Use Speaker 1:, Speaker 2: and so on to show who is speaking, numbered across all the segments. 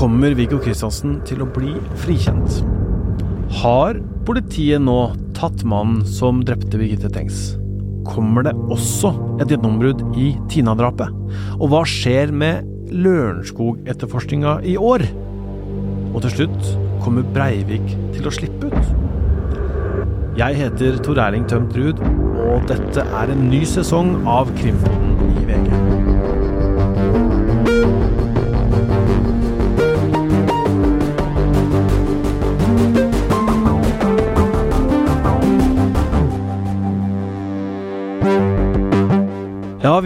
Speaker 1: Kommer Viggo Kristiansen til å bli frikjent? Har politiet nå tatt mannen som drepte Birgitte Tengs? Kommer det også et gjennombrudd i Tina-drapet? Og hva skjer med Lørenskog-etterforskninga i år? Og til slutt, kommer Breivik til å slippe ut? Jeg heter Tor Erling Tømt Ruud, og dette er en ny sesong av Krimfoten i VG.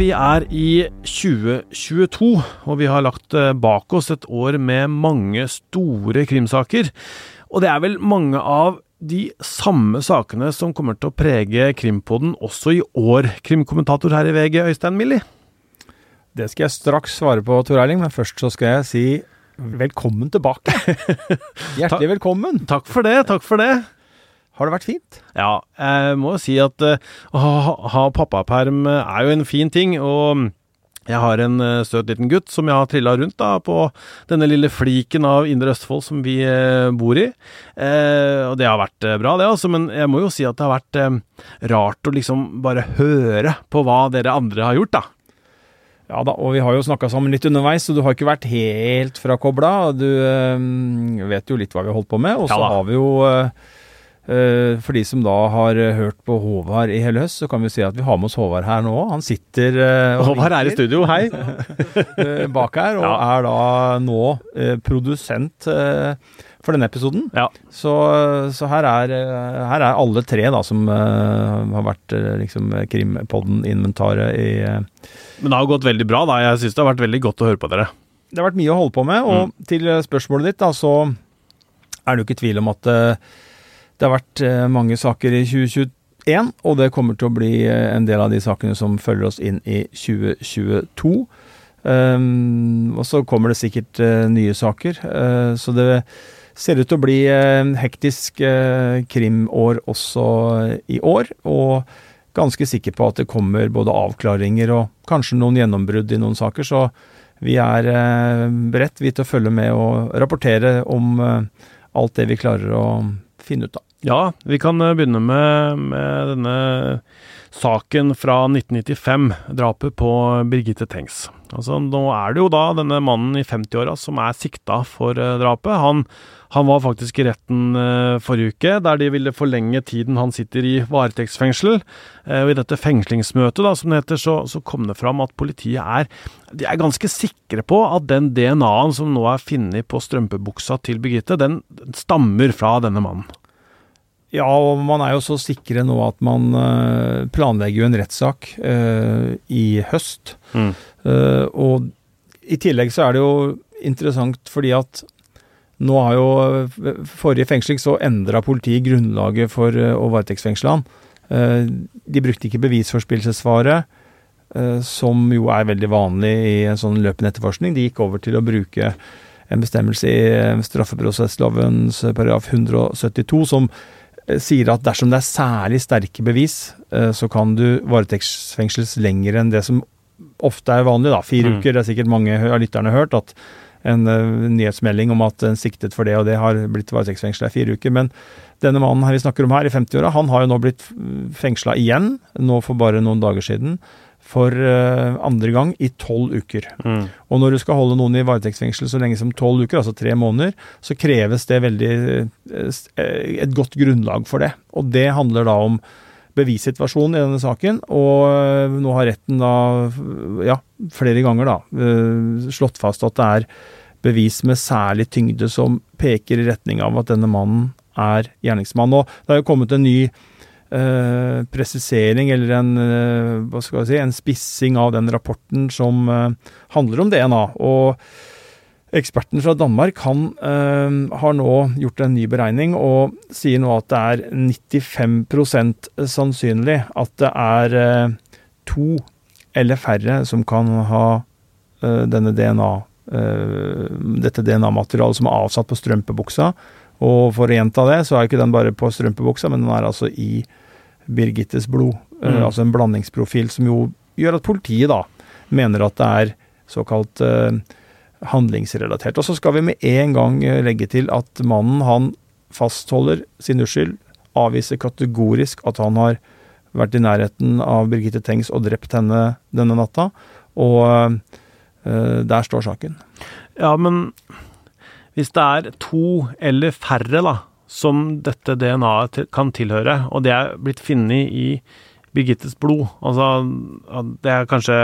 Speaker 1: Vi er i 2022, og vi har lagt eh, bak oss et år med mange store krimsaker. Og det er vel mange av de samme sakene som kommer til å prege Krimpodden også i år. Krimkommentator her i VG, Øystein Millie.
Speaker 2: Det skal jeg straks svare på, Tor Erling, men først så skal jeg si velkommen tilbake. Hjertelig velkommen.
Speaker 1: Takk for det, takk for det.
Speaker 2: Har det vært fint?
Speaker 1: Ja, jeg må jo si at uh, å ha, ha pappaperm er jo en fin ting, og jeg har en uh, søt liten gutt som jeg har trilla rundt da, på denne lille fliken av Indre Østfold som vi bor i. og det har vært bra, det altså, men jeg må jo si at det har vært rart å liksom bare høre på hva dere andre har gjort, da.
Speaker 2: Ja da, og vi har jo snakka sammen litt underveis, så du har ikke vært helt frakobla. Du vet jo litt hva vi har holdt på med, og så
Speaker 1: Ja
Speaker 2: har vi jo Eh, For de som da har eh, hørt på Håvard i hele høst, så kan vi si at vi har med oss Håvard her nå. Han sitter eh, og
Speaker 1: Håvard er i studio, hei.
Speaker 2: eh, bak her, og
Speaker 1: Ja.
Speaker 2: er da nå eh, produsent eh, for denne episoden.
Speaker 1: Ja.
Speaker 2: Så, så her, er, eh, her er alle tre da som eh, har vært eh, liksom Krimpodden-inventaret i eh,
Speaker 1: Men det har gått veldig bra, da. Jeg syns det har vært veldig godt å høre på dere.
Speaker 2: Det har vært mye å holde på med, og til eh, spørsmålet ditt, da, så er det jo ikke tvil om at eh, det har vært eh, mange saker i 2021, og det kommer til å bli eh, en del av de sakene som følger oss inn i 2022. Um, og så kommer det sikkert uh, nye saker, Uh, så det ser ut til å bli uh, hektisk krimår også i år. Og ganske sikker på at det kommer både avklaringer og kanskje noen gjennombrudd i noen saker. Så vi er beredt vi til å følge med og rapportere om alt det vi klarer å finne ut av.
Speaker 1: Ja, vi kan eh, begynne med, med denne saken fra 1995, drapet på Birgitte Tengs. Altså, nå er det jo da denne mannen i 50-åra som er sikta for eh, drapet. Han, han var faktisk i retten eh, forrige uke, der de ville forlenge tiden han sitter i varetektsfengsel. Eh, og I dette fengslingsmøtet, da, som det heter, så, så kom det fram at politiet er, de er ganske sikre på at den DNA-en som nå er funnet på strømpebuksa til Birgitte, den, stammer fra denne mannen.
Speaker 2: Ja, og man er jo så sikre nå at man eh, planlegger jo en rettssak eh, i høst. Eh, og i tillegg så er det jo interessant fordi at nå har jo Forrige fengsling så endra politiet grunnlaget for eh, å varetektsfengsle han. Eh, de brukte ikke bevisforspillelsesvaret, eh, som jo er veldig vanlig i en sånn løpende etterforskning. De gikk over til å bruke en bestemmelse i eh, straffeprosesslovens paragraf 172 som eh, sier at dersom det er særlig sterke bevis, eh, så kan du varetektsfengsles lenger enn det som ofte er vanlig, da. Fire
Speaker 1: Mm.
Speaker 2: uker. Det er sikkert mange av lytterne hørt at en eh, nyhetsmelding om at en siktet for det og det har blitt varetektsfengsla i fire uker. Men denne mannen her vi snakker om her, i 50-åra, han har jo nå blitt fengsla igjen, nå for bare noen dager siden, for eh, andre gang i tolv uker.
Speaker 1: Mm.
Speaker 2: Og når du skal holde noen i varetektsfengsel så lenge som tolv uker, altså tre måneder, så kreves det veldig eh, et godt grunnlag for det. Og det handler da om bevissituasjonen i denne saken, og eh, nå har retten da, ja, flere ganger da, eh, slått fast at det er bevis med særlig tyngde som peker i retning av at denne mannen er gjerningsmann. Og det har jo kommet en ny eh, presisering, eller en, eh, hva skal jeg si, en spissing av den rapporten som eh, handler om DNA. Og eksperten fra Danmark han eh, har nå gjort en ny beregning og sier nå at det er 95% sannsynlig at det er eh, to eller færre som kan ha eh, denne DNA, eh, dette DNA-materialet som er avsatt på strømpebuksa. Og for å gjenta det, så er ikke den bare på strømpebuksa, men den er altså i Birgittes blod. Eh,
Speaker 1: Mm.
Speaker 2: altså en blandingsprofil som jo gjør at politiet da mener at det er såkalt eh, handlingsrelatert. Og så skal vi med en gang legge til at mannen han fastholder sin uskyld, avviser kategorisk at han har vært i nærheten av Birgitte Tengs og drept henne denne natta. Og øh, der står saken.
Speaker 1: Ja, men hvis det er to eller færre da, som dette DNA-et kan tilhøre, og det er blitt funnet i Birgittes blod Altså, det er kanskje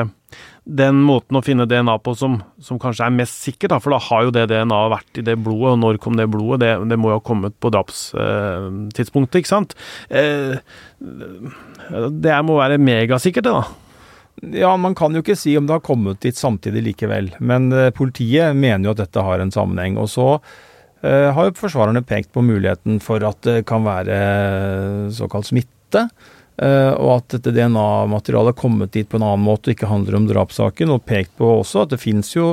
Speaker 1: den måten å finne DNA på som, som kanskje er mest sikker, da, for da har jo det DNA-et vært i det blodet, og når kom det blodet? Det, det må jo ha kommet på drapstidspunktet, eh, ikke sant? Eh, det må være megasikkert, det, da.
Speaker 2: Ja, man kan jo ikke si om det har kommet dit samtidig likevel, men eh, politiet mener jo at dette har en sammenheng. Og så eh, har jo forsvarerne pekt på muligheten for at det kan være såkalt smitte. Uh, og at dette DNA-materialet har kommet dit på en annen måte og ikke handler om drapssaken. Og pekt på også at det finnes jo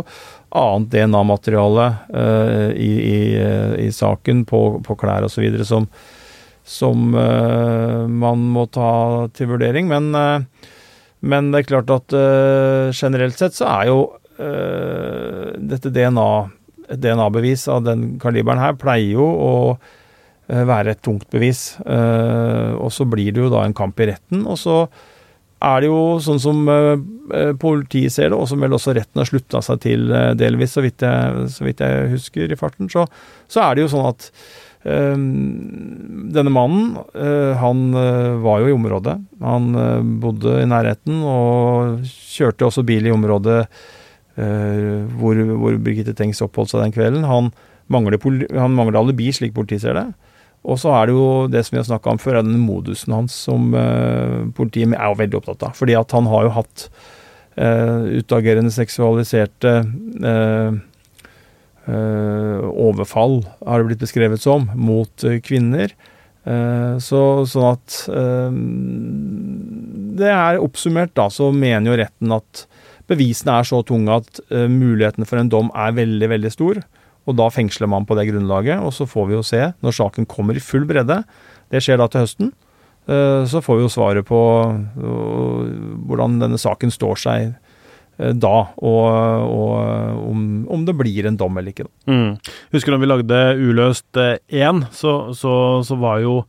Speaker 2: annet DNA-materiale uh, i, i, uh, i, saken på, på klær osv. som, som man må ta til vurdering. Men, men det er klart at generelt sett så er jo dette DNA DNA-bevis av den kaliberen her pleier jo å Eh, være et tungt bevis. Eh, og så blir det jo da en kamp i retten. Og så er det jo sånn som eh, politiet ser det, og som vel også retten har slutta seg til delvis, så vidt, jeg, så vidt jeg, husker i farten, så, så, er det jo sånn at denne mannen, han var jo i området. Han bodde i nærheten og kjørte også bil i området hvor, hvor Birgitte Tengs oppholdt seg den kvelden. Han mangler, han mangler alibi, slik politiet ser det. Og så er det jo det som vi har snakka om før, er den modusen hans som eh, politiet er jo veldig opptatt av. Fordi at han har jo hatt eh, utagerende seksualiserte eh, overfall, har det blitt beskrevet som, mot kvinner. Så, sånn at Det er oppsummert, da, så mener jo retten at bevisene er så tunge at muligheten for en dom er veldig, veldig stor. Og da fengsler man på det grunnlaget, og så får vi jo se når saken kommer i full bredde. Det skjer da til høsten. Eh, så får vi jo svaret på eh, hvordan denne saken står seg eh, da, og, og om, om, det blir en dom eller ikke.
Speaker 1: Mm. Husker da vi lagde Uløst 1, så, så, så var jo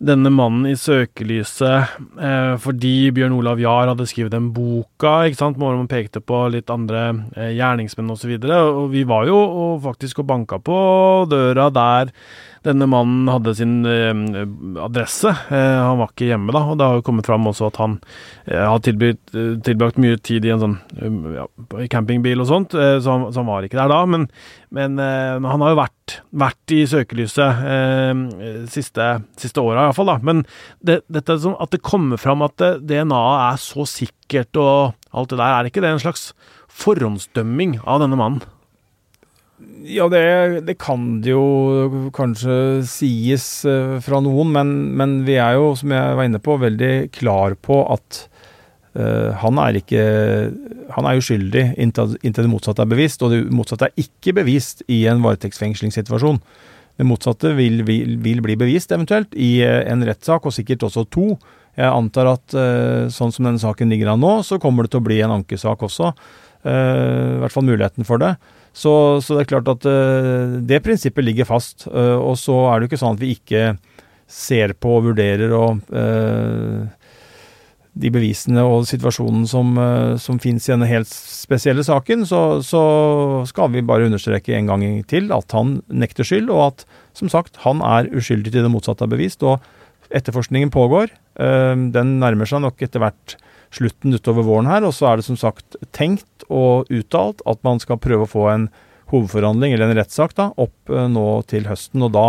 Speaker 1: denne mannen i søkelyset eh, fordi Bjørn Olav Jahr hadde skrevet den boka, ikke sant, hvor man pekte på litt andre eh, gjerningsmenn osv. Og, så og vi var jo og faktisk og banka på døra der denne mannen hadde sin eh, adresse. Eh, han var ikke hjemme da, og det har jo kommet fram også at han eh, har tilbrakt, eh, mye tid i en sånn ja, campingbil og sånt, eh, så han, så, han, var ikke der da. Men, men eh, han har jo vært, vært i søkelyset siste, siste åra iallfall. Men det, dette sånn at det kommer fram at DNA-et er så sikkert og alt det der, er ikke det en slags forhåndsdømming av denne mannen?
Speaker 2: Ja, det, det, kan det jo kanskje sies uh, fra noen, men, men, vi er jo, som jeg var inne på, veldig klar på at uh, han er ikke Han er uskyldig inntil, det motsatte er bevist, og det motsatte er ikke bevist i en varetektsfengslingssituasjon. Det motsatte vil, vil, vil, bli bevist eventuelt i uh, en rettssak, og sikkert også to. Jeg antar at sånn som denne saken ligger an nå, så kommer det til å bli en ankesak også. I hvert fall muligheten for det. Så, så, det er klart at uh, det prinsippet ligger fast. Uh, og så er det jo ikke sånn at vi ikke ser på og vurderer og uh, de bevisene og situasjonen som, som finnes i denne helt spesielle saken, så, så, skal vi bare understreke en gang til at han nekter skyld, og at som sagt, han er uskyldig til det motsatte er bevist. Og etterforskningen pågår. den nærmer seg nok etter hvert slutten utover våren her. Og så er det som sagt tenkt og uttalt at man skal prøve å få en hovedforhandling, eller en rettssak, da, opp eh, nå til høsten. Og da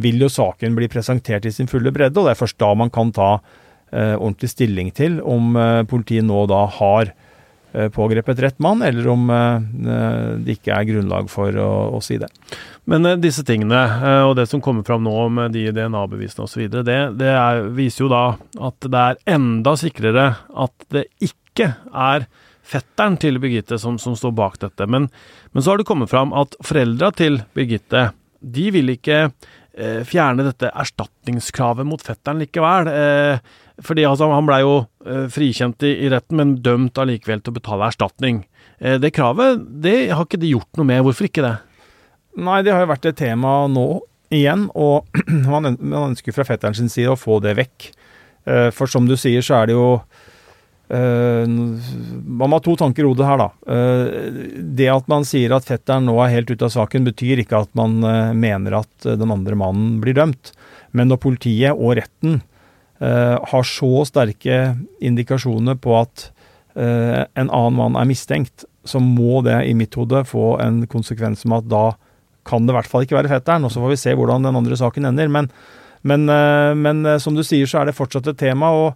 Speaker 2: vil jo saken bli presentert i sin fulle bredde, og det er først da man kan ta eh, ordentlig stilling til om eh, politiet nå da har eh, pågrepet rett mann, eller om eh, det ikke er grunnlag for å, å si det.
Speaker 1: Men eh, disse tingene, eh, og det som kommer fram nå med de DNA-bevisene osv., det, det er, viser jo da at det er enda sikrere at det ikke er fetteren til Birgitte som, som står bak dette. Men, men, så har det kommet fram at foreldra til Birgitte de vil ikke eh, fjerne dette erstatningskravet mot fetteren likevel. Eh, fordi altså, han blei jo eh, frikjent i, i, retten, men dømt allikevel til å betale erstatning. Eh, det kravet det har ikke de gjort noe med. Hvorfor ikke det?
Speaker 2: Nei, det har jo vært et tema nå igjen, og man, ønsker fra fetteren sin side å få det vekk. Eh, for som du sier, så er det jo man må ha to tanker i hodet her, da. Det at man sier at fetteren nå er helt ute av saken, betyr ikke at man mener at den andre mannen blir dømt. Men når politiet og retten har så sterke indikasjoner på at en annen mann er mistenkt, så må det i mitt hode få en konsekvens som at da kan det i hvert fall ikke være fetteren. Og så får vi se hvordan den andre saken ender. Men, men, men som du sier, så er det fortsatt et tema. og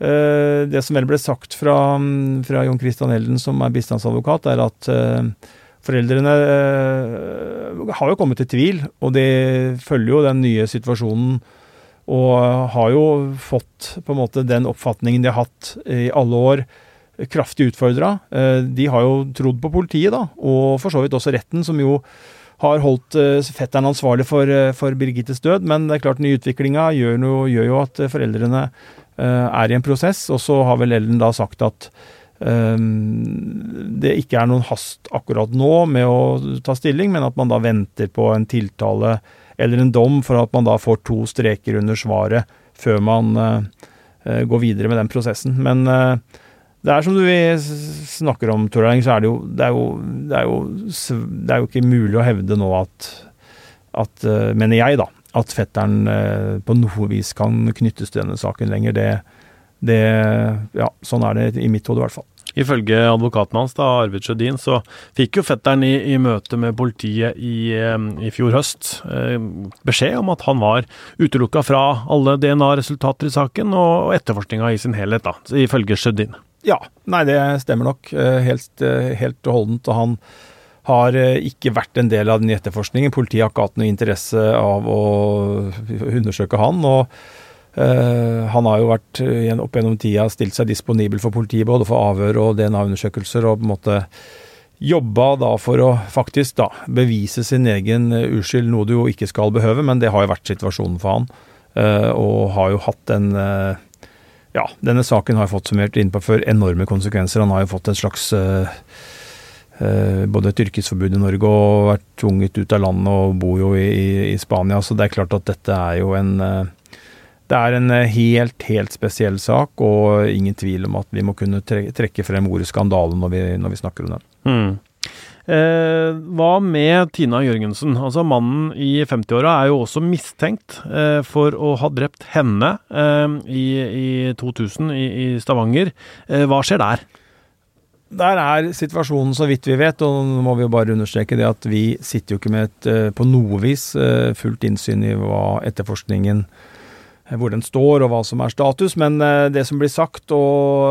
Speaker 2: Eh, det som vel ble sagt fra, fra Jon Christian Elden, som er bistandsadvokat, er at eh, foreldrene eh, har jo kommet i tvil, og de følger jo den nye situasjonen. Og har jo fått på en måte den oppfatningen de har hatt i alle år, kraftig utfordra. De har jo trodd på politiet, da, og for så vidt også retten, som jo har holdt fetteren ansvarlig for, for Birgittes død. Men det er klart den nye utviklinga gjør, gjør, jo at foreldrene Eh, er i en prosess. Og så har vel Ellen da sagt at det ikke er noen hast akkurat nå med å ta stilling, men at man da venter på en tiltale eller en dom for at man da får to streker under svaret før man uh, går videre med den prosessen. Men uh, det er som du snakker om, Tor Erling, så er det, jo, det, er jo, det, er jo, det er jo ikke mulig å hevde nå at, at uh, mener jeg, da, at fetteren på noe vis kan knyttes til denne saken lenger. Det, det Ja, sånn er det i mitt hode i hvert fall.
Speaker 1: Ifølge advokaten hans, da, Arvid Sjødin, så fikk jo fetteren i, i møte med politiet i, i fjor høst eh, beskjed om at han var utelukka fra alle DNA-resultater i saken og etterforskninga i sin helhet, da, ifølge Sjødin.
Speaker 2: Ja, nei det stemmer nok eh, helt, eh, helt holdent. Og han har eh, ikke vært en del av den etterforskningen. Politiet har ikke hatt noe interesse av å undersøke han. og Han har jo vært uh, opp gjennom tida stilt seg disponibel for politiet, både for avhør og DNA-undersøkelser, og på en måte jobba da for å faktisk da bevise sin egen uskyld, noe du jo ikke skal behøve, men det har jo vært situasjonen for han. Og har jo hatt en Ja, denne saken har fått summert innpå før enorme konsekvenser. Han har jo fått en slags Eh, både et yrkesforbud i Norge og vært tvunget ut av landet og bor jo i, i, Spania. Så det er klart at dette er jo en eh, Det er en eh, helt, helt spesiell sak, og ingen tvil om at vi må kunne trekke frem ordet skandale når vi, når vi snakker om den.
Speaker 1: Mm. Eh, hva med Tina Jørgensen? Altså Mannen i 50-åra er jo også mistenkt eh, for å ha drept henne eh, i, i, 2000 i, i Stavanger. hva skjer der?
Speaker 2: Der er situasjonen så vidt vi vet, og nå må vi jo bare understreke det at vi sitter jo ikke med et eh, på noe vis eh, fullt innsyn i hva etterforskningen eh, hvor den står og hva som er status, men det som blir sagt og,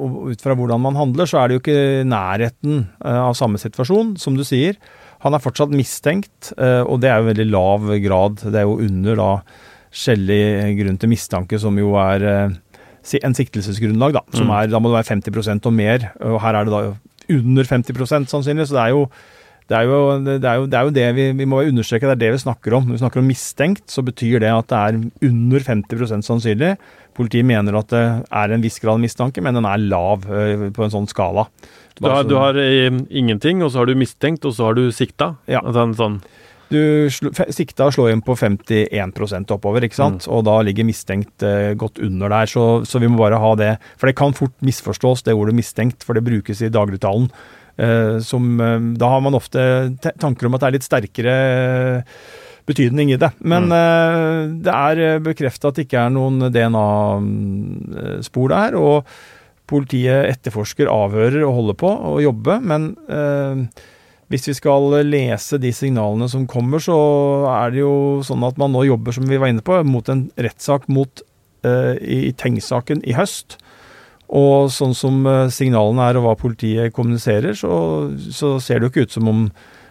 Speaker 2: og ut fra hvordan man handler, så er det jo ikke nærheten av samme situasjon, som du sier. Han er fortsatt mistenkt, og det er jo veldig lav grad. Det er jo under da skjellig grunn til mistanke, som jo er en siktelsesgrunnlag, da. Som mm. er, da må det være 50% og mer. Og her er det da under 50% sannsynlig. Så det er jo det er, jo, det, er jo, det er jo det, vi, vi må understreke, det er det vi snakker om. Når vi snakker om mistenkt, så betyr det at det er under 50% sannsynlig. Politiet mener at det er en viss grad mistanke, men den er lav uh, på en sånn skala.
Speaker 1: Du har, du har uh, ingenting, og så har du mistenkt, og så har du sikta?
Speaker 2: Ja.
Speaker 1: Sånn, sånn
Speaker 2: du sikta og slår inn på 51 oppover, ikke sant? Mm. og da ligger mistenkt eh, godt under der. Så, så, vi må bare ha det. For det kan fort misforstås, det ordet mistenkt, for det brukes i dagligtalen. Eh, som, eh, da har man ofte tanker om at det er litt sterkere betydning i det. Men mm. eh, det er eh, bekrefta at det ikke er noen DNA-spor der. og Politiet etterforsker, avhører og holder på å jobbe, men eh, hvis vi skal lese de signalene som kommer, så er det jo sånn at man nå jobber, som vi var inne på, mot en rettssak mot uh, i Tengs-saken i høst. Og sånn som eh, signalene er og hva politiet kommuniserer, så, så, ser det jo ikke ut som om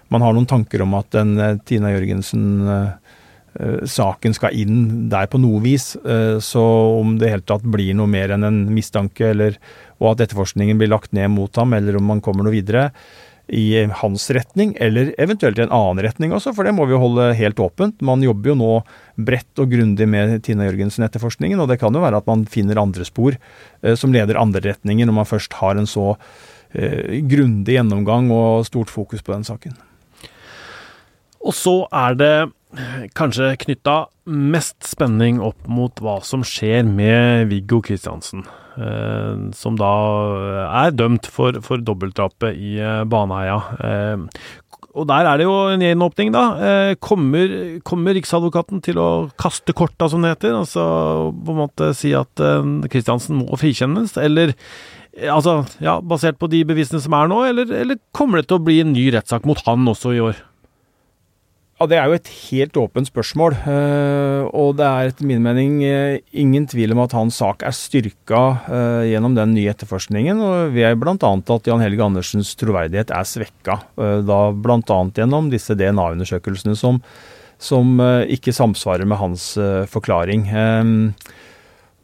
Speaker 2: man har noen tanker om at den uh, Tina Jørgensen-saken uh, skal inn der på noe vis. Så om det i hele tatt blir noe mer enn en mistanke, eller, og at etterforskningen blir lagt ned mot ham, eller om man kommer noe videre, i hans retning, eller eventuelt i en annen retning også, for det må vi jo holde helt åpent. Man jobber jo nå bredt og grundig med Tina Jørgensen-etterforskningen, og det kan jo være at man finner andre spor eh, som leder andre retninger, når man først har en så eh, grundig gjennomgang og stort fokus på den saken.
Speaker 1: Og så er det kanskje knytta mest spenning opp mot hva som skjer med Viggo Kristiansen. Eh, som da er dømt for, for dobbeltdrapet i eh, Baneheia. Eh, og der er det jo en gjenåpning, da. Kommer, kommer, Riksadvokaten til å kaste korta, som det heter? Altså på en måte si at Kristiansen må frikjennes, eller Altså, ja, basert på de bevisene som er nå, eller, eller kommer det til å bli en ny rettssak mot han også i år?
Speaker 2: Ja, Det er jo et helt åpent spørsmål. Eh, og det er etter min mening eh, ingen tvil om at hans sak er styrka eh, gjennom den nye etterforskningen. Og ved bl.a. at Jan Helge Andersens troverdighet er svekka. Da bl.a. gjennom disse DNA-undersøkelsene som, som ikke samsvarer med hans forklaring.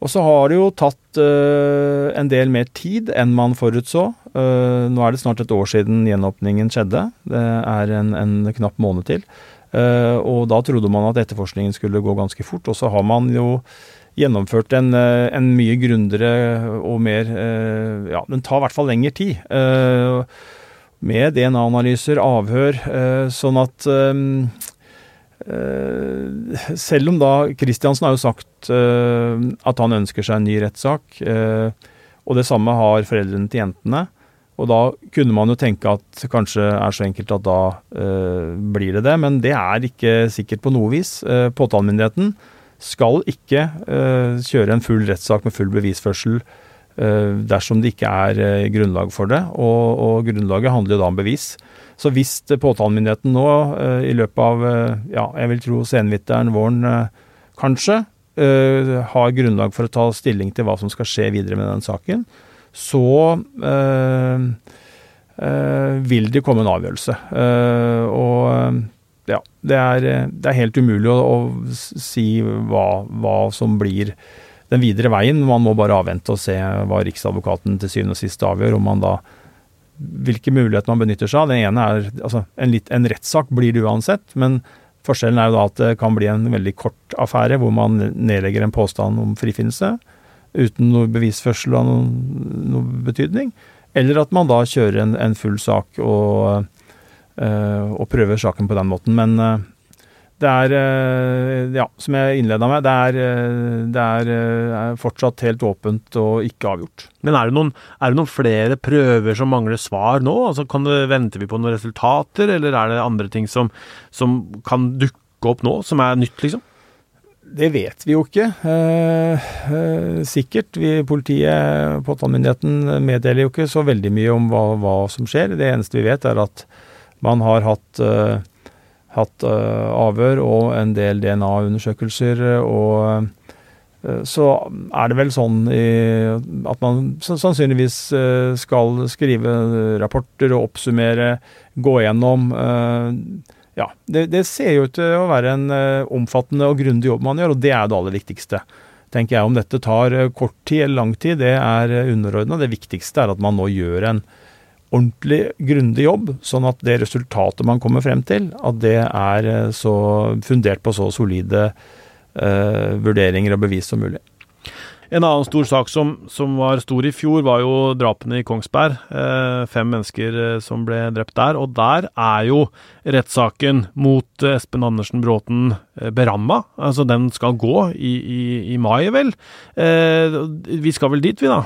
Speaker 2: Og så har det jo tatt en del mer tid enn man forutså. Nå er det snart et år siden gjenåpningen skjedde. Det er en, en knapp måned til. Eh, og da trodde man at etterforskningen skulle gå ganske fort, og så har man jo gjennomført en, eh, en mye grundigere og mer eh, Ja, den tar i hvert fall lengre tid. Med DNA-analyser, avhør, sånn at selv om da Kristiansen har jo sagt at han ønsker seg en ny rettssak, og det samme har foreldrene til jentene, og da kunne man jo tenke at kanskje er så enkelt at da eh, blir det det, men det er ikke sikkert på noe vis. Eh, påtalemyndigheten skal ikke eh, kjøre en full rettssak med full bevisførsel eh, dersom det ikke er eh, grunnlag for det, og, og, grunnlaget handler jo da om bevis. Så hvis påtalemyndigheten nå eh, i løpet av ja, jeg vil tro senvinteren, våren kanskje, har grunnlag for å ta stilling til hva som skal skje videre med den saken, så øh, øh, vil det komme en avgjørelse. Uh, og ja, det er, det er, helt umulig å, å si hva, hva, som blir den videre veien. Man må bare avvente og se hva Riksadvokaten til syvende og sist avgjør. om man da hvilke muligheter man benytter seg av. Den ene er altså En, litt, en rettssak blir det uansett, men forskjellen er jo da at det kan bli en veldig kort affære hvor man nedlegger en påstand om frifinnelse uten noe bevisførsel av noen, noen, betydning. Eller at man da kjører en, en full sak og, øh, og, prøver saken på den måten. Men øh, det er, øh, ja, som jeg innleda med, det, er, det er, fortsatt helt åpent og ikke avgjort.
Speaker 1: Men er det, noen, er det noen flere prøver som mangler svar nå? Altså, kan det, Venter vi på noen resultater, eller er det andre ting som, som kan dukke opp nå, som er nytt, liksom?
Speaker 2: Det vet vi jo ikke. Eh, eh, sikkert. Vi, politiet, påtalemyndigheten, meddeler jo ikke så veldig mye om hva, hva, som skjer. Det eneste vi vet, er at man har hatt, eh, hatt uh, avhør og en del DNA-undersøkelser. Og uh, så er det vel sånn i, at man sannsynligvis skal skrive rapporter og oppsummere, gå gjennom. Uh, ja, det, det, ser jo ut til å være en uh, omfattende og grundig jobb man gjør, og det er det aller viktigste. Tenker jeg Om dette tar uh, kort tid eller lang tid, det er uh, underordna. Det viktigste er at man nå gjør en ordentlig grundig jobb, sånn at det resultatet man kommer frem til, at det er så fundert på så solide vurderinger og bevis som mulig.
Speaker 1: En annen stor sak som, som, var stor i fjor, var jo drapene i Kongsberg. Eh, fem mennesker eh, som ble drept der. Og der er jo rettssaken mot eh, Espen Andersen Bråten eh, beramma. Altså den skal gå i, i, i mai, vel. Vi skal vel dit, vi da?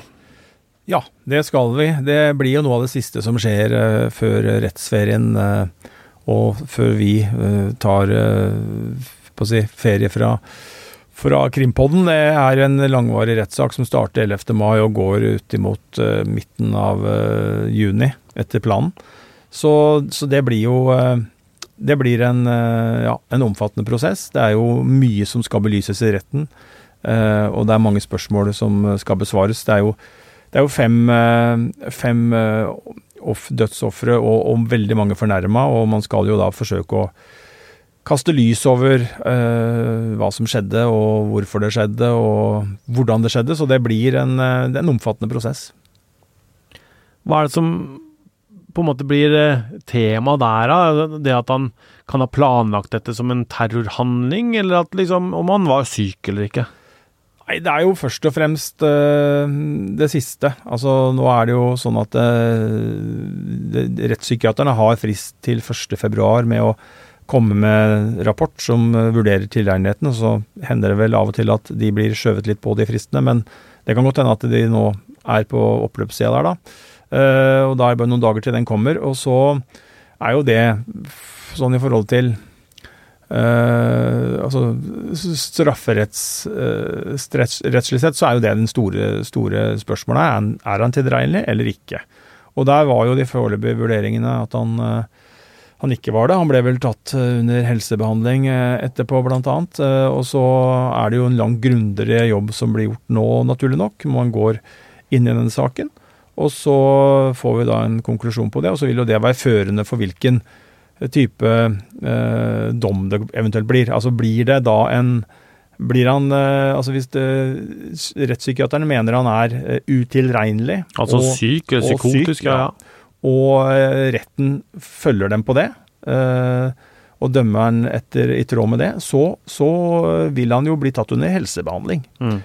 Speaker 2: Ja, det skal vi. Det blir jo noe av det siste som skjer før rettsferien. og før vi tar på å si, ferie fra fra Krimpodden. Det er en langvarig rettssak som starter 11. mai og går ut imot uh, midten av uh, juni, etter planen. Så, så, det blir jo uh, Det blir en, ja, en, omfattende prosess. Det er jo mye som skal belyses i retten, og det er mange spørsmål som skal besvares. Det er jo, det er jo fem, fem dødsofre og, og veldig mange fornærma, og man skal jo da forsøke å kaste lys over uh, hva som skjedde, og hvorfor det skjedde, og hvordan det skjedde. Så det blir en, uh, en omfattende prosess.
Speaker 1: Hva er det som på en måte blir eh, tema der, da? Det at han kan ha planlagt dette som en terrorhandling, eller at liksom, om han var syk eller ikke?
Speaker 2: Nei, det er jo først og fremst uh, det siste. Altså, nå er det jo sånn at uh, rettspsykiaterne har frist til 1.2 med å komme med rapport som uh, vurderer tilregneligheten. Og så hender det vel av og til at de blir skjøvet litt på de fristene, men det kan godt hende at de nå er på oppløpssida der, da. Uh, og da er det bare noen dager til den kommer. Og så er jo det sånn i forhold til Uh, altså Strafferettslig uh, sett så er jo det den store, store spørsmålet. Er han, er han tilregnelig eller ikke? Og der var jo de foreløpige vurderingene at han, uh, han ikke var det. Han ble vel tatt under helsebehandling etterpå, blant annet. Og så er det jo en langt grundigere jobb som blir gjort nå, naturlig nok. Man går inn i denne saken. Og så får vi da en konklusjon på det, og så vil jo det være førende for hvilken type eh, dom det eventuelt blir. Altså blir det da en blir han eh, Altså hvis rettspsykiaterne mener han er eh, utilregnelig
Speaker 1: Altså og, syk, eller psykotisk, syk, ja. ja.
Speaker 2: Og eh, retten følger dem på det, og dømmer han etter, i tråd med det, så, så, vil han jo bli tatt under helsebehandling. Mm.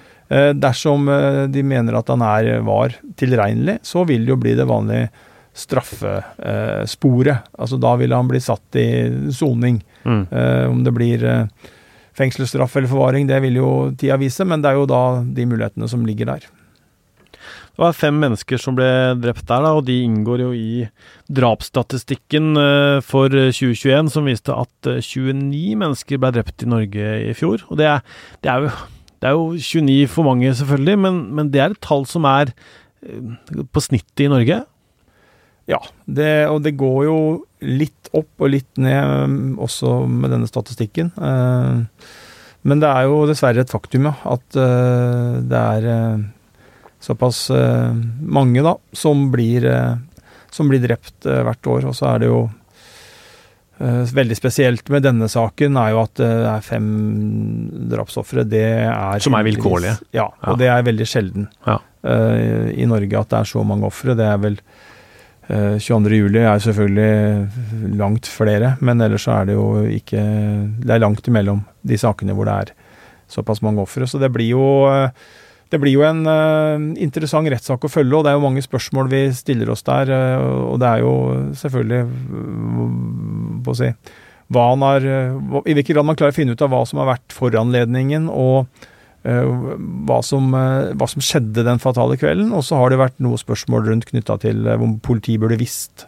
Speaker 2: Dersom de mener at han er, var tilregnelig, så vil det jo bli det vanlige straffesporet. altså da vil han bli satt i soning. Mm. Eh, om det blir eh, fengselsstraff eller forvaring, det vil jo tida vise, men det er jo da de mulighetene som ligger der.
Speaker 1: Det var fem mennesker som ble drept der, da, og de inngår jo i drapsstatistikken eh, for 2021, som viste at 29 mennesker ble drept i Norge i fjor. Og det er, det er, jo, det er jo, 29 for mange, selvfølgelig, men, men det er et tall som er på snittet i Norge.
Speaker 2: Ja, det, og det går jo litt opp og litt ned um, også med denne statistikken. Eh, men det er jo dessverre et faktum, ja, at eh, det er eh, såpass mange, da, som blir, som blir drept hvert år. Og så er det jo veldig spesielt med denne saken er jo at det er fem drapsofre. Det er
Speaker 1: Som er vilkårlige?
Speaker 2: Ja, og ja. det er veldig sjelden ja. i Norge at det er så mange ofre. Det er vel 22.07 eh, er selvfølgelig langt flere, men ellers så er det jo ikke Det er langt imellom de sakene hvor det er såpass mange ofre. Så det blir jo eh, det blir jo en uh, interessant rettssak å følge, og det er jo mange spørsmål vi stiller oss der. Uh, og det er jo selvfølgelig på å si, hva han har, I hvilken grad man klarer å finne ut av hva som har vært foranledningen, og Eh, hva som, eh, hva som, skjedde den fatale kvelden. Og så har det vært noe spørsmål rundt knytta til eh, om politiet burde visst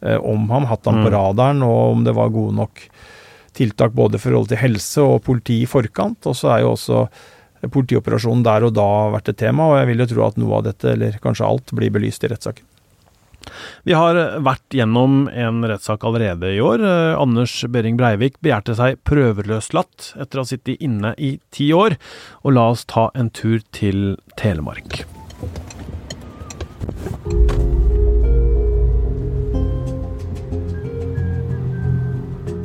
Speaker 2: om ham, hatt ham på mm. radaren, og om det var gode nok tiltak både i forhold til helse og politi i forkant. Og så er jo også politioperasjonen der og da vært et tema, og jeg vil jo tro at noe av dette, eller kanskje alt, blir belyst i rettssaken.
Speaker 1: Vi har vært gjennom en rettssak allerede i år. Eh, Anders Behring Breivik begjærte seg prøveløslatt etter å ha sittet inne i ti år. Og la oss ta en tur til Telemark.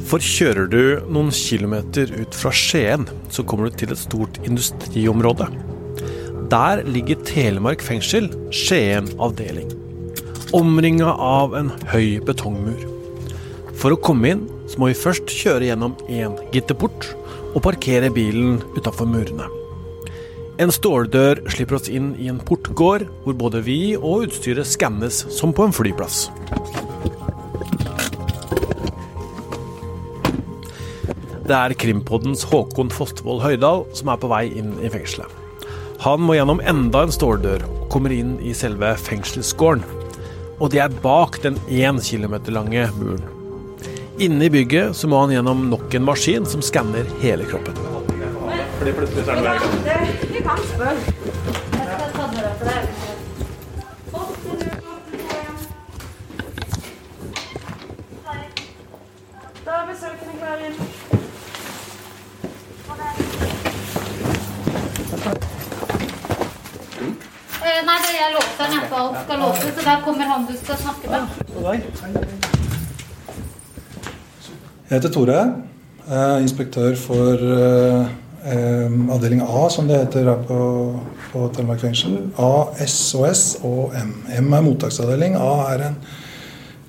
Speaker 1: For kjører du noen kilometer ut fra Skien, så kommer du til et stort industriområde. Der ligger Telemark fengsel, Skien avdeling omringa av en høy betongmur. For å komme inn så må vi først kjøre gjennom én gitterport og parkere bilen utafor murene. En ståldør slipper oss inn i en portgård hvor både vi og utstyret skannes som på en flyplass. Det er Krimpoddens Håkon Fostervoll Høydal som er på vei inn i fengselet. Han må gjennom enda en ståldør og kommer inn i selve fengselsgården og det er bak den én kilometer lange muren. Inne i bygget så må han gjennom nok en maskin som skanner hele kroppen. Fordi plutselig er det Vi kan spørre.
Speaker 3: Alt skal låses, så der kommer han du skal snakke med.
Speaker 4: Jeg heter Tore. Inspektør for uh, avdeling A, som det heter her på, på Telemark fengsel. A, S og M. M er mottaksavdeling. A er en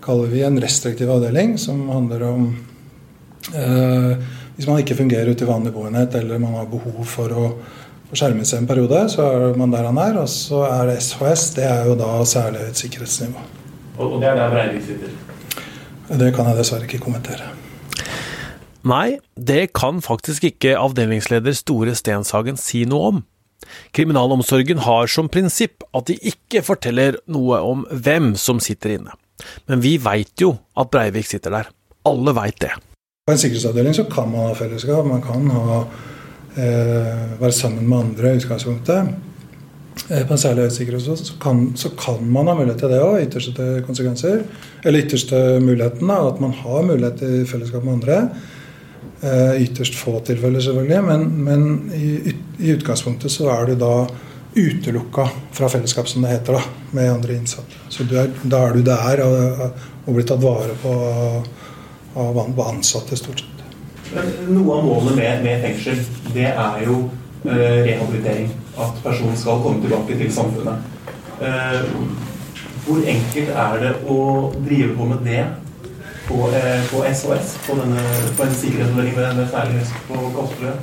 Speaker 4: kaller vi en restriktiv avdeling, som handler om eh, Hvis man ikke fungerer ute i vanlig boenhet, eller man har behov for å skjerme seg en periode, så er man der han er. Og så er det SHS, det er jo da særlig høyt sikkerhetsnivå.
Speaker 5: Og det er der Breivik sitter?
Speaker 4: Det kan jeg dessverre ikke kommentere.
Speaker 1: Nei, det kan faktisk ikke avdelingsleder Store Stenshagen si noe om. Kriminalomsorgen har som prinsipp at de ikke forteller noe om hvem som sitter inne. Men vi veit jo at Breivik sitter der. Alle veit det.
Speaker 4: På en sikkerhetsavdeling så kan man ha fellesskap. Man kan ha, være sammen med andre i utgangspunktet. Eh, på en særlig høy sikkerhet så kan, så kan man ha mulighet til det òg, ytterste konsekvenser. Eller ytterste muligheten, da, at man har mulighet til fellesskap med andre. Eh, ytterst få tilfeller, selvfølgelig, men, men i, i, utgangspunktet så er du da utelukka fra fellesskap, som det heter, da, med andre innsatte. Så er, da er du der og, og blir tatt vare på av ansatte, stort sett.
Speaker 5: Noe av målet med, med fengsel, det er jo eh, rehabilitering. At personen skal komme tilbake til samfunnet. Eh, hvor enkelt er det å drive på med det på, eh, på SOS, på, denne, på en sikkerhetsmelding med, med særlig høyt på Kosterøya?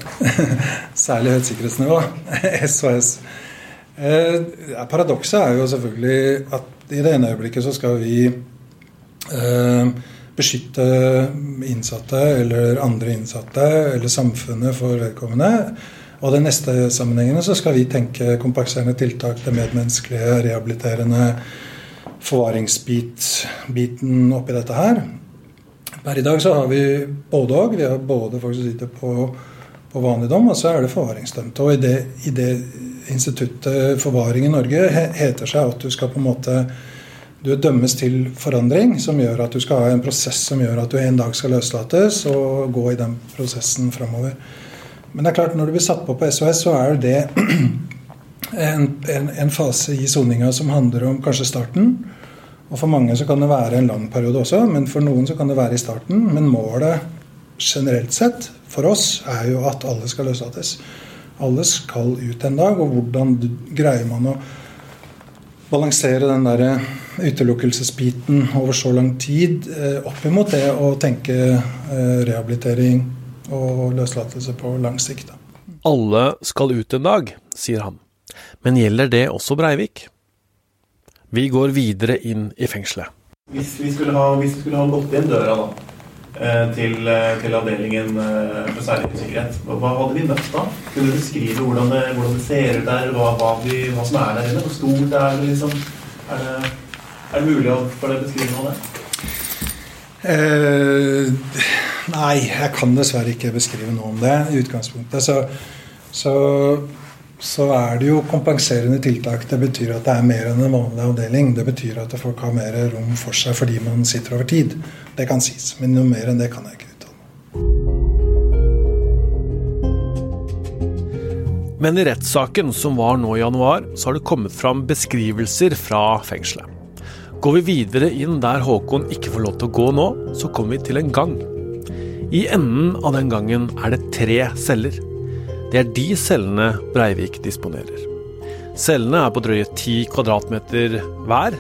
Speaker 4: særlig høyt sikkerhetsnivå. SOS. Eh, paradokset er jo selvfølgelig at i det ene øyeblikket så skal vi eh, beskytte innsatte eller andre innsatte eller samfunnet for vedkommende. Og den neste sammenhengene så skal vi tenke kompenserende tiltak, det medmenneskelige, rehabiliterende, forvaringsbiten oppi dette her. Per i dag så har vi både òg. Vi har både folk som sitter på, på vanlig dom, og så er det forvaringsdømte. Og i det, i det, instituttet forvaring i Norge heter seg at du skal på en måte du dømmes til forandring, som gjør at du skal ha en prosess som gjør at du en dag skal løslates og gå i den prosessen framover. Men det er klart, når du blir satt på på SOS, så er det en, en, en fase i soninga som handler om kanskje starten. Og For mange så kan det være en lang periode også, men for noen så kan det være i starten. Men målet generelt sett for oss er jo at alle skal løslates. Alle skal ut en dag. Og hvordan greier man å balansere den der utelukkelsesbiten over så lang tid eh, opp imot det å tenke eh, rehabilitering og løslatelse på lang sikt.
Speaker 1: Alle skal ut en dag, sier han. Men gjelder det også Breivik? Vi går videre inn i fengselet.
Speaker 5: Hvis vi skulle ha, vi skulle ha gått inn døra da, eh, til, eh, til avdelingen eh, for særlig sikkerhet, hva hadde vi møtt da? Kunne du beskrive hvordan det, hvordan det ser ut der, hva, hva, vi, hva, som er der inne? Hvor stort er det? liksom? Er det, er det mulig å for deg beskrive noe av det?
Speaker 4: Eh, nei, jeg kan dessverre ikke beskrive noe om det i utgangspunktet. Så, så så er det jo kompenserende tiltak. Det betyr at det er mer enn en vanlig avdeling. Det betyr at folk har mer rom for seg fordi man sitter over tid. Det kan sies. Men noe mer enn det kan jeg ikke uttale.
Speaker 1: Men i rettssaken som var nå i januar, så har det kommet fram beskrivelser fra fengselet. Går vi videre inn der Håkon ikke får lov til å gå nå, så kommer vi til en gang. I enden av den gangen er det tre celler. Det er de cellene Breivik disponerer. Cellene er på drøye ti kvadratmeter hver.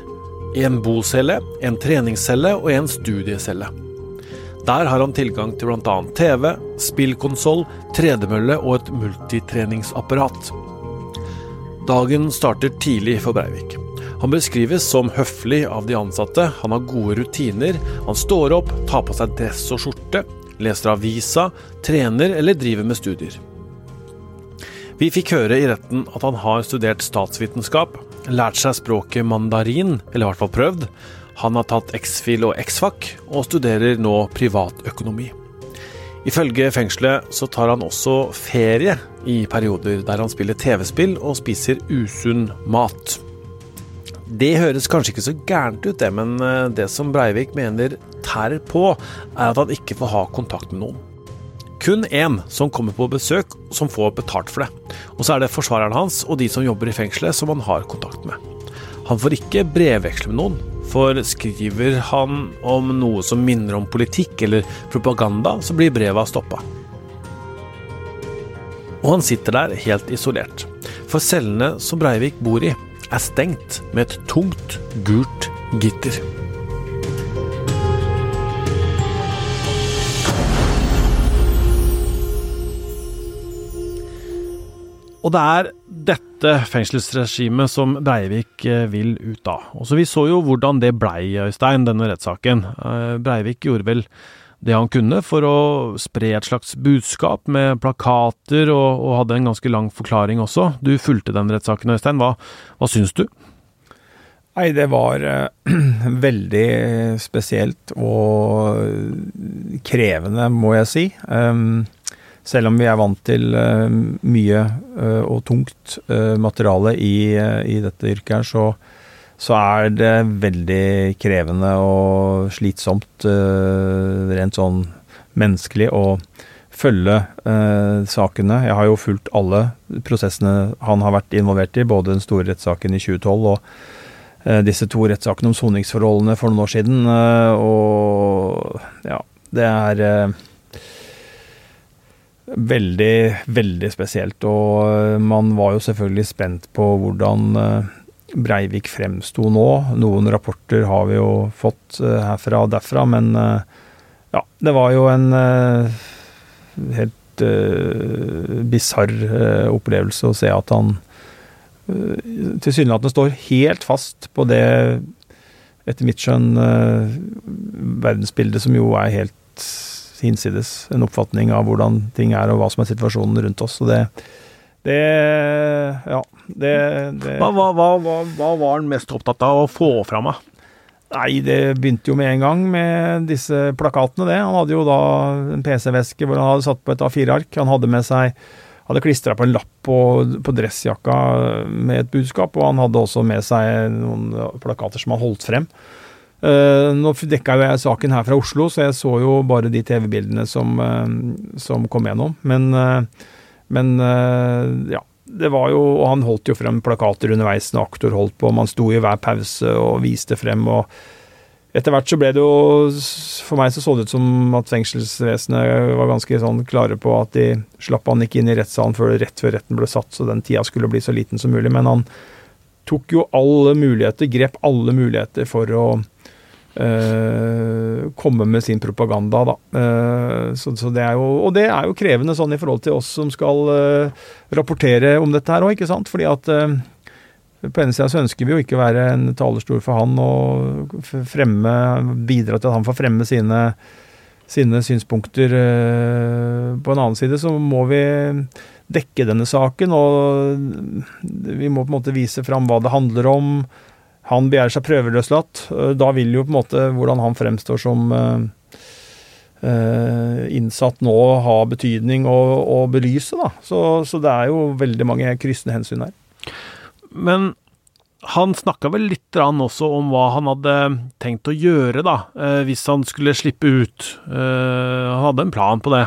Speaker 1: En bocelle, en treningscelle og en studiecelle. Der har han tilgang til bl.a. TV, spillkonsoll, tredemølle og et multitreningsapparat. Dagen starter tidlig for Breivik. Han beskrives som høflig av de ansatte, han har gode rutiner, han står opp, tar på seg dress og skjorte, leser avisa, trener eller driver med studier. Vi fikk høre i retten at han har studert statsvitenskap, lært seg språket mandarin, eller i hvert fall prøvd. Han har tatt X-FIL og X-FAC, og studerer nå privatøkonomi. Ifølge fengselet så tar han også ferie i perioder der han spiller TV-spill og spiser usunn mat. Det høres kanskje ikke så gærent ut, det, men eh, det som Breivik mener tærer på, er at han ikke får ha kontakt med noen kun én som kommer på besøk, som får betalt for det. Og så er det forsvareren hans og de som jobber i fengselet som han har kontakt med. Han får ikke brevveksle med noen, for skriver han om noe som minner om politikk eller propaganda, så blir breva stoppa. Og han sitter der helt isolert, for cellene som Breivik bor i, er stengt med et tungt, gult gitter. Og det er dette fengselsregimet som Breivik eh, vil ut av. Og så Vi så jo hvordan det blei, Øystein, denne rettssaken. Eh, Breivik gjorde vel det han kunne for å spre et slags budskap med plakater, og, og hadde en ganske lang forklaring også. Du fulgte den rettssaken, Øystein. Hva, hva syns du?
Speaker 2: Nei, det var uh, veldig spesielt og krevende, må jeg si. Um, selv om vi er vant til uh, mye uh, og tungt materiale i, i, dette yrket her, så, så, er det veldig krevende og slitsomt rent sånn menneskelig å følge sakene. Jeg har jo fulgt alle prosessene han har vært involvert i, både den store rettssaken i 2012 og disse to rettssakene om soningsforholdene for noen år siden. Og ja, det er veldig, veldig spesielt. Og man var jo selvfølgelig spent på hvordan Breivik fremsto nå. Noen rapporter har vi jo fått herfra og derfra, men ja, det var jo en helt uh, bisarr opplevelse å se at han uh, tilsynelatende står helt fast på det, etter mitt skjønn, uh, verdensbildet som jo er helt hinsides. En oppfatning av hvordan ting er og hva som er situasjonen rundt oss. Så det, det Ja. Det, det
Speaker 1: hva, hva, hva, hva, var han mest opptatt av å få fram? Da?
Speaker 2: Nei, det begynte jo med en gang med disse plakatene, det. Han hadde jo da en PC-veske hvor han hadde satt på et A4-ark. Han hadde med seg hadde klistra på en lapp på, på, dressjakka med et budskap, og han hadde også med seg noen plakater som han holdt frem. Uh, nå dekka jo jeg saken her fra Oslo, så jeg så jo bare de TV-bildene som, uh, som, kom gjennom. Men, uh, men ja. Det var jo, og Han holdt jo frem plakater underveis når aktor holdt på. Man sto i hver pause og viste frem. og etter hvert så ble det jo For meg så så det ut som at fengselsvesenet var ganske sånn klare på at de slapp han ikke inn i rettssalen før rett før retten ble satt, så den tida skulle bli så liten som mulig. Men han tok jo alle muligheter, grep alle muligheter for å øh, komme med sin propaganda, da. Uh, så, så, det er jo, og det er jo krevende sånn i forhold til oss som skal uh, rapportere om dette her òg, ikke sant. Fordi at uh, på ene sida så ønsker vi jo ikke være en talerstol for han og fremme, bidra til at han får fremme sine, sine synspunkter. På en annen side så må vi dekke denne saken, og vi må på en måte vise fram hva det handler om. Han begjærer seg prøveløslatt. Eh, da vil jo på en måte hvordan han fremstår som uh, innsatt nå ha betydning og belyse, da. Så, så det er jo veldig mange kryssende hensyn her.
Speaker 1: Men han snakka vel litt også om hva han hadde tenkt å gjøre, da, eh, hvis han skulle slippe ut. Eh, han hadde en plan på det.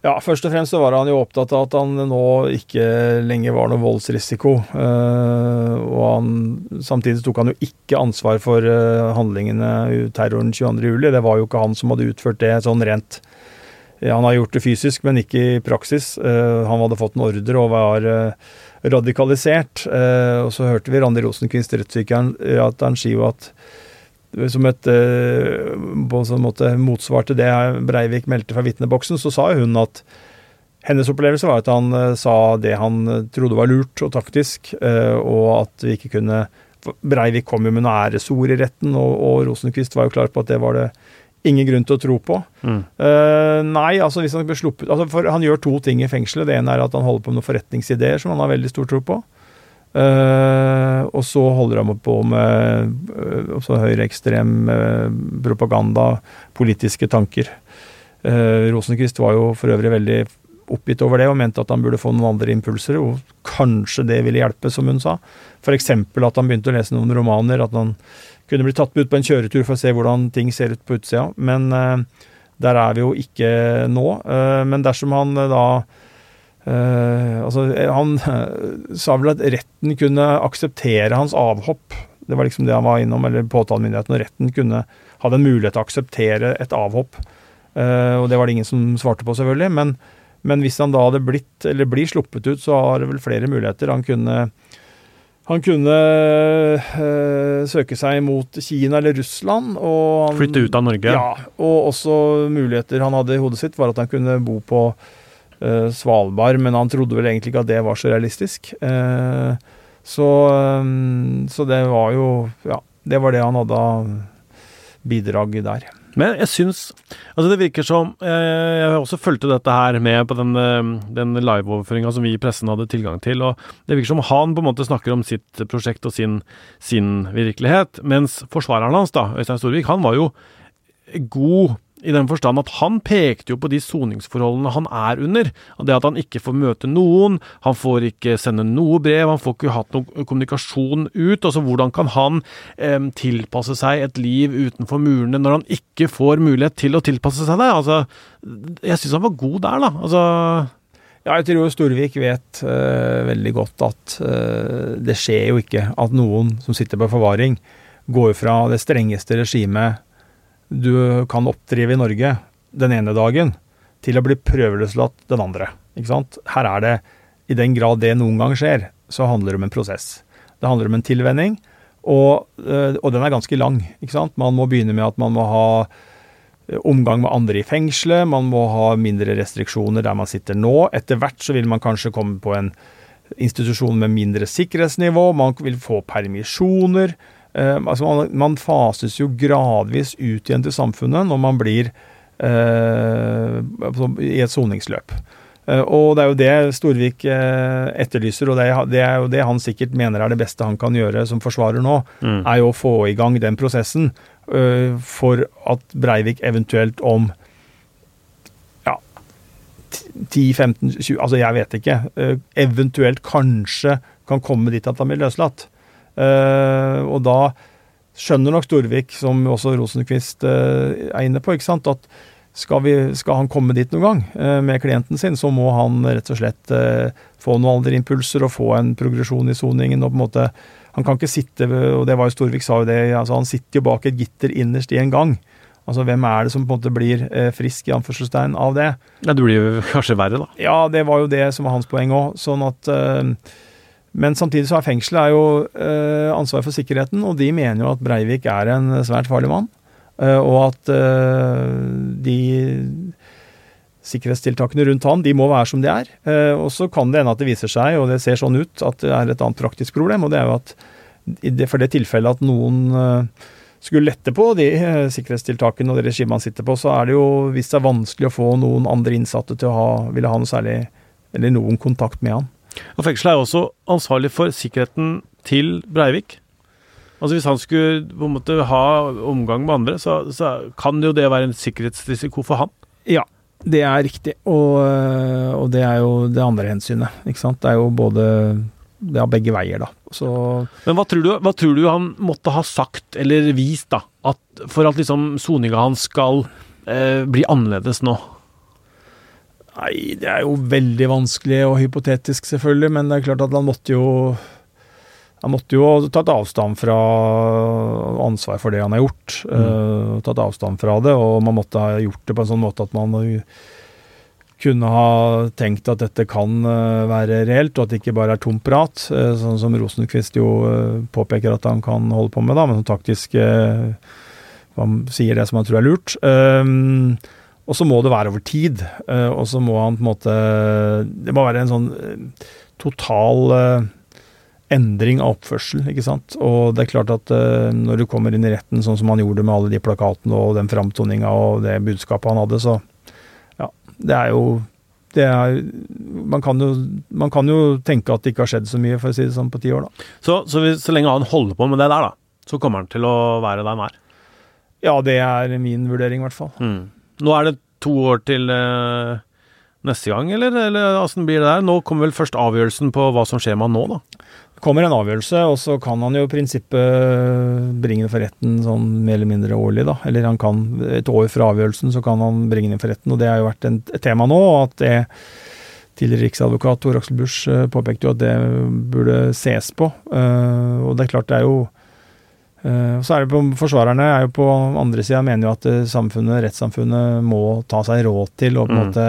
Speaker 2: Ja, først og fremst så var han jo opptatt av at han nå ikke lenger var noe voldsrisiko. Eh, og han, samtidig tok han jo ikke ansvar for handlingene, terroren 22.07. Det var jo ikke han som hadde utført det sånn rent. Han har gjort det fysisk, men ikke i praksis. Han hadde fått en ordre og var radikalisert. Eh, og så hørte vi Randi Rosenquist, rettspsykiateren, at som et eh, på en sånn måte motsvar til det Breivik meldte fra vitneboksen, så sa hun at hennes opplevelse var at han eh, sa det han trodde var lurt og taktisk, og at vi ikke kunne Breivik kom jo med noe æresord i retten, og, og Rosenquist var jo klar på at det var det ingen grunn til å tro på. Mm. Uh, nei, altså hvis han ble sluppet altså for Han gjør to ting i fengselet. Det ene er at han holder på med noen forretningsideer som han har veldig stor tro på. Uh, og så holder han på med uh, høyreekstrem uh, propaganda, politiske tanker. Uh, Rosenquist var jo for øvrig veldig oppgitt over det og mente at han burde få noen andre impulser, og kanskje det ville hjelpe, som hun sa. F.eks. at han begynte å lese noen romaner, at han kunne bli tatt ut på en kjøretur for å se hvordan ting ser ut på utsida. Men der er vi jo ikke nå. Men dersom han uh, Altså, han sa vel at retten kunne akseptere hans avhopp. Det var liksom det han var innom, eller påtalemyndigheten. Og retten kunne hadde en mulighet til å akseptere et avhopp. og det var det ingen som svarte på, selvfølgelig. Men, men hvis han da hadde blitt, eller blir sluppet ut, så har det vel flere muligheter. Han kunne han kunne øh, søke seg mot Kina eller Russland. Og han,
Speaker 1: Flytte ut av Norge?
Speaker 2: Ja. Og også muligheter han hadde i hodet sitt, var at han kunne bo på Svalbard, men han trodde vel egentlig ikke at det var så realistisk. Eh, så, eh, så det var jo Ja, det var det han hadde av bidrag der.
Speaker 1: Men jeg syns Altså, det virker som Jeg Jeg også fulgte dette her med på den, eh, den liveoverføringa som vi i pressen hadde tilgang til, og det virker som han på en måte snakker om sitt prosjekt og sin, sin virkelighet, mens forsvareren hans, da, Øystein Storvik, han var jo god i den forstand at han pekte jo på de soningsforholdene han er under. Det at han ikke får møte noen, han får ikke sende noe brev, han får ikke hatt noen kommunikasjon ut. Altså hvordan kan han eh, tilpasse seg et liv utenfor murene når han ikke får mulighet til å tilpasse seg det? Altså, jeg syns han var god der, da. Altså
Speaker 2: ja, jeg tror Storvik vet uh, veldig godt at uh, det skjer jo ikke at noen som sitter på forvaring, går fra det strengeste regimet du kan oppdrive i Norge den ene dagen, til å bli prøveløslatt den andre. Ikke sant? Her er det, i den grad det noen gang skjer, så handler det om en prosess. Det handler om en tilvenning, og, øh, og den er ganske lang. Ikke sant? Man må begynne med at man må ha øh, omgang med andre i fengselet, man må ha mindre restriksjoner der man sitter nå. Etter hvert så vil man kanskje komme på en institusjon med mindre sikkerhetsnivå, man vil få permisjoner. Uh, altså man, man, fases jo gradvis ut igjen til samfunnet når man blir uh, i et soningsløp. Uh, og det er jo det Storvik etterlyser, og det det er, jo det han sikkert mener er det beste han kan gjøre som forsvarer nå, mm. er jo å få i gang den prosessen for at Breivik eventuelt om ja, 10-15-20 Altså, jeg vet ikke. eventuelt kanskje kan komme dit at han blir løslatt. Uh, og da skjønner nok Storvik, som også Rosenquist uh, er inne på, at skal, vi, skal, han komme dit noen gang uh, med klienten sin, så må han rett og slett få noen alderimpulser og få en progresjon i soningen. og på en måte, Han kan ikke sitte, og det var jo Storvik sa jo det, altså han sitter jo bak et gitter innerst i en gang. Altså, Hvem er det som på en måte blir frisk i anførselstegn av det?
Speaker 1: Ja, Det blir jo kanskje verre, da.
Speaker 2: Ja, det var jo det som var hans poeng òg. Sånn at men samtidig så er fengselet er jo eh, ansvar for sikkerheten, og de mener jo at Breivik er en svært farlig mann. Eh, og at eh, de sikkerhetstiltakene rundt han, de må være som de er. Eh, og så kan det hende at det viser seg, og det ser sånn ut, at det er et annet praktisk problem. Og det er jo at for det tilfellet at noen skulle lette på de sikkerhetstiltakene og det regimet han sitter på, så er det jo vist seg vanskelig å få noen andre innsatte til å ha, ville ha noe særlig, eller noen kontakt med han.
Speaker 1: Og Fengselet er også ansvarlig for sikkerheten til Breivik. Altså Hvis han skulle på en måte ha omgang med andre, så, så kan jo det være en sikkerhetsrisiko for han.
Speaker 2: Ja, det er riktig. Og, og, det er jo det andre hensynet. ikke sant? Det er jo både Det er begge veier, da. Så
Speaker 1: Men hva tror, du, hva tror du han måtte ha sagt eller vist, da? At, for at liksom soninga hans skal eh, bli annerledes nå?
Speaker 2: Nei, det er jo veldig vanskelig og hypotetisk, selvfølgelig, men det er klart at han måtte jo han måtte jo ha tatt avstand fra ansvar for det han har gjort. Mm. Uh, tatt avstand fra det, og man måtte ha gjort det på en sånn måte at man kunne ha tenkt at dette kan uh, være reelt, og at det ikke bare er tomt prat. Uh, sånn som Rosenquist jo påpeker at han kan holde på med, da, men taktisk Han sier det som han tror er lurt. Uh, og så må det være over tid. Eh, og så må han på en måte Det må være en sånn eh, total eh, endring av oppførsel, ikke sant. Og det er klart at når du kommer inn i retten sånn som han gjorde med alle de plakatene og den framtoninga og det budskapet han hadde, så ja, det er jo det er, man, kan jo, man kan jo tenke at det ikke har skjedd så mye, for å si det sånn, på ti år, da.
Speaker 1: Så, så, hvis, så lenge han holder på med det der, da, så kommer han til å være der han er?
Speaker 2: Ja, det er min vurdering, i hvert fall.
Speaker 1: Mm. Nå er det to år til uh, neste gang, eller, eller åssen blir det der? Nå kommer vel først avgjørelsen på hva som skjer med han nå, da?
Speaker 2: Det kommer en avgjørelse, og så kan han jo i prinsippet bringe det for retten sånn mer eller mindre årlig, da. Eller han kan, et år fra avgjørelsen, så kan han bringe det for retten. Og det har jo vært et tema nå, at det tidligere riksadvokat Tor Aksel Busch uh, påpekte jo at det burde ses på. Og det er klart det er jo så er det på Forsvarerne er jo på andre sida mener jo at eh, samfunnet, rettssamfunnet må ta seg råd til å på en mm. måte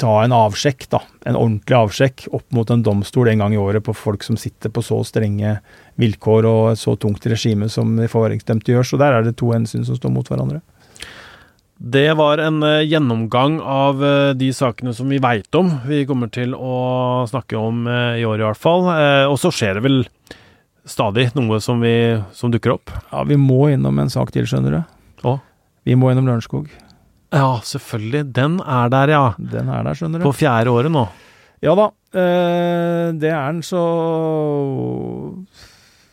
Speaker 2: ta en avsjekk, da. En ordentlig avsjekk opp mot en domstol en gang i året på folk som sitter på så strenge vilkår og et så tungt regime som de forvaringsdømte gjør. Så der er det to hensyn som står mot hverandre.
Speaker 1: Det var en eh, gjennomgang av eh, de sakene som vi veit om. Vi kommer til å snakke om eh, i år i hvert fall. Eh, og så skjer det vel stadig noe som, vi, som dukker opp.
Speaker 2: Ja, vi må innom en sak til, skjønner du.
Speaker 1: Å?
Speaker 2: Vi må innom Lørenskog.
Speaker 1: Ja, selvfølgelig. Den er der, ja.
Speaker 2: Den er der, skjønner du.
Speaker 1: På fjerde året nå.
Speaker 2: Ja da. Eh, det er den, så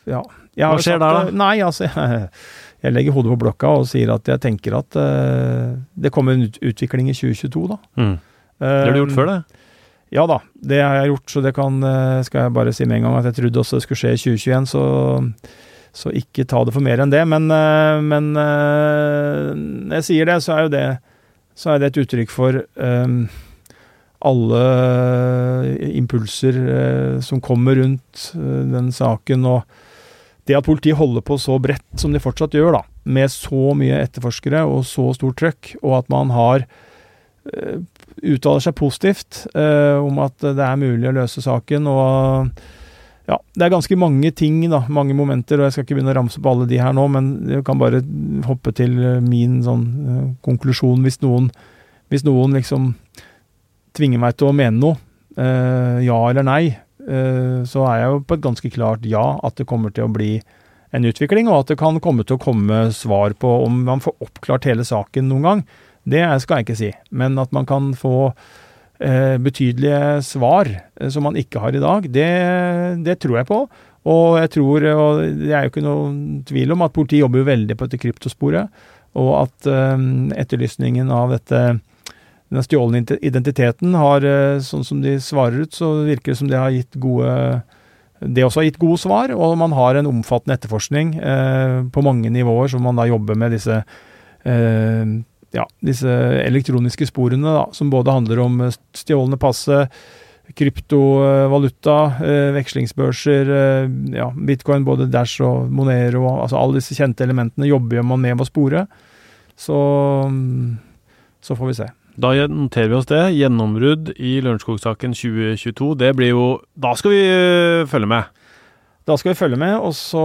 Speaker 2: Ja.
Speaker 1: Hva skjer der, da?
Speaker 2: Nei, altså jeg, jeg legger hodet på blokka og sier at jeg tenker at eh, det kommer en utvikling i 2022, da.
Speaker 1: Mm. Det har du gjort før, det.
Speaker 2: Ja da, det har jeg gjort, så det kan, eh, skal jeg bare si med en gang at jeg trodde også det skulle skje i 2021, så, så ikke ta det for mer enn det. Men, eh, men eh, når jeg sier det, så er jo det, så er det et uttrykk for um, alle impulser som kommer rundt den saken, og det at politiet holder på så bredt som de fortsatt gjør, da, med så mye etterforskere og så stort trøkk, og at man har uttaler seg positivt eh, om at det er mulig å løse saken. Og ja, det er ganske mange ting, da, mange momenter, og jeg skal ikke begynne å ramse på alle de her nå, men jeg kan bare hoppe til eh, min sånn eh, konklusjon hvis noen, hvis noen liksom tvinger meg til å mene noe, eh, ja eller nei, eh, så er jeg jo på et ganske klart ja at det kommer til å bli en utvikling, og at det kan komme til å komme svar på om man får oppklart hele saken noen gang. Det skal jeg ikke si, men at man kan få eh, betydelige svar eh, som man ikke har i dag, det, det tror jeg på. Og jeg tror, og det er jo ikke noen tvil om, at politiet jobber jo veldig på dette kryptosporet, og at eh, etterlysningen av dette den stjålne identiteten har, eh, sånn som de svarer ut, så virker det som det har gitt gode det også har gitt gode svar, og man har en omfattende etterforskning eh, på mange nivåer, som man da jobber med disse eh, ja, disse elektroniske sporene, da, som både handler om eh, stjålne passe, kryptovaluta, eh, vekslingsbørser, eh, ja, bitcoin, både Dash og Monero, altså alle disse kjente elementene jobber man med å spore. Så, mm, så får vi se.
Speaker 1: Da noterer vi oss det. Gjennombrudd i Lørenskog-saken 2022. Det blir jo Da skal vi følge med.
Speaker 2: Da skal vi følge med, og så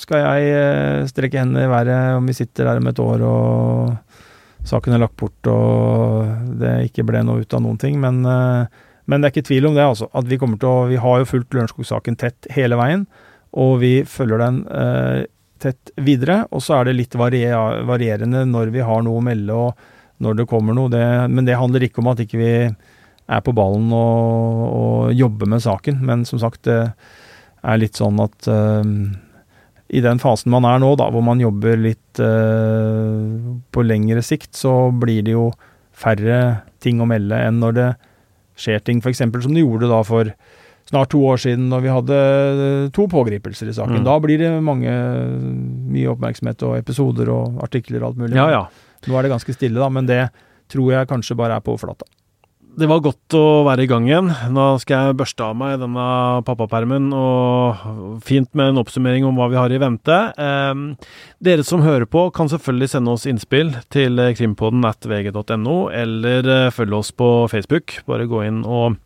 Speaker 2: skal jeg eh, strekke hendene i været om vi sitter der om et år og saken er lagt bort og det ikke ble noe ut av noen ting. Men, eh, men det er ikke tvil om det, altså. At vi kommer til å Vi har jo fulgt Lørenskog-saken tett hele veien, og vi følger den eh, tett videre. Og så er det litt varierende når vi har noe å melde og når det kommer noe. Det, men det handler ikke om at ikke vi er på ballen og, og jobber med saken. Men som sagt, det er litt sånn at uh, i den fasen man er nå, da, hvor man jobber litt uh, på lengre sikt, så blir det jo færre ting å melde enn når det skjer ting, f.eks. som det gjorde da for snart to år siden, når vi hadde eh, to pågripelser i saken.
Speaker 1: Mm.
Speaker 2: Da blir det mange, mye oppmerksomhet og episoder og artikler og alt mulig.
Speaker 1: Ja, ja.
Speaker 2: Nå er det ganske stille, da, men det tror jeg kanskje bare er på overflata.
Speaker 1: Det var godt å være i gang igjen. Nå skal jeg børste av meg denne pappapermen, og fint med en oppsummering om hva vi har i vente. Eh, dere som hører på, kan selvfølgelig sende oss innspill til krimpodden at vg.no, eller eh, følge oss på Facebook. Bare gå inn og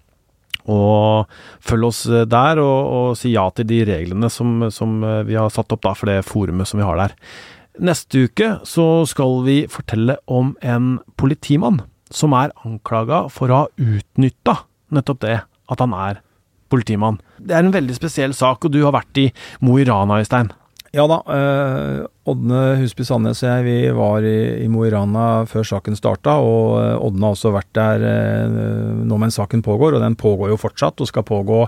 Speaker 1: og følg oss der, og, og si ja til de reglene som, som vi har satt opp da, for det forumet som vi har der. Neste uke så skal vi fortelle om en politimann som er anklaga for å ha utnytta nettopp det at han er politimann. Det er en veldig spesiell sak, og du har vært i Mo i Rana, Øystein.
Speaker 2: Ja da. Eh, Ådne Husby Sandnes og jeg vi var i, i Mo i Rana før saken starta, og eh, Ådne har også vært der eh, nå mens saken pågår, og den pågår jo fortsatt og skal pågå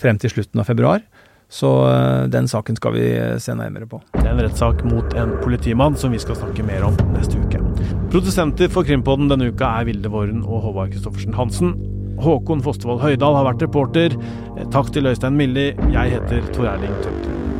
Speaker 2: frem til slutten av februar. Så eh, den saken skal vi eh, se nærmere på.
Speaker 1: Det er en rettssak mot en politimann som vi skal snakke mer om neste uke. Produsenter for Krimpodden denne uka er Vilde Våren og Håvard Kristoffersen Hansen. Håkon Fostervold Høydal har vært reporter. Takk til Øystein Milli. Jeg heter Tor Erling Tømter.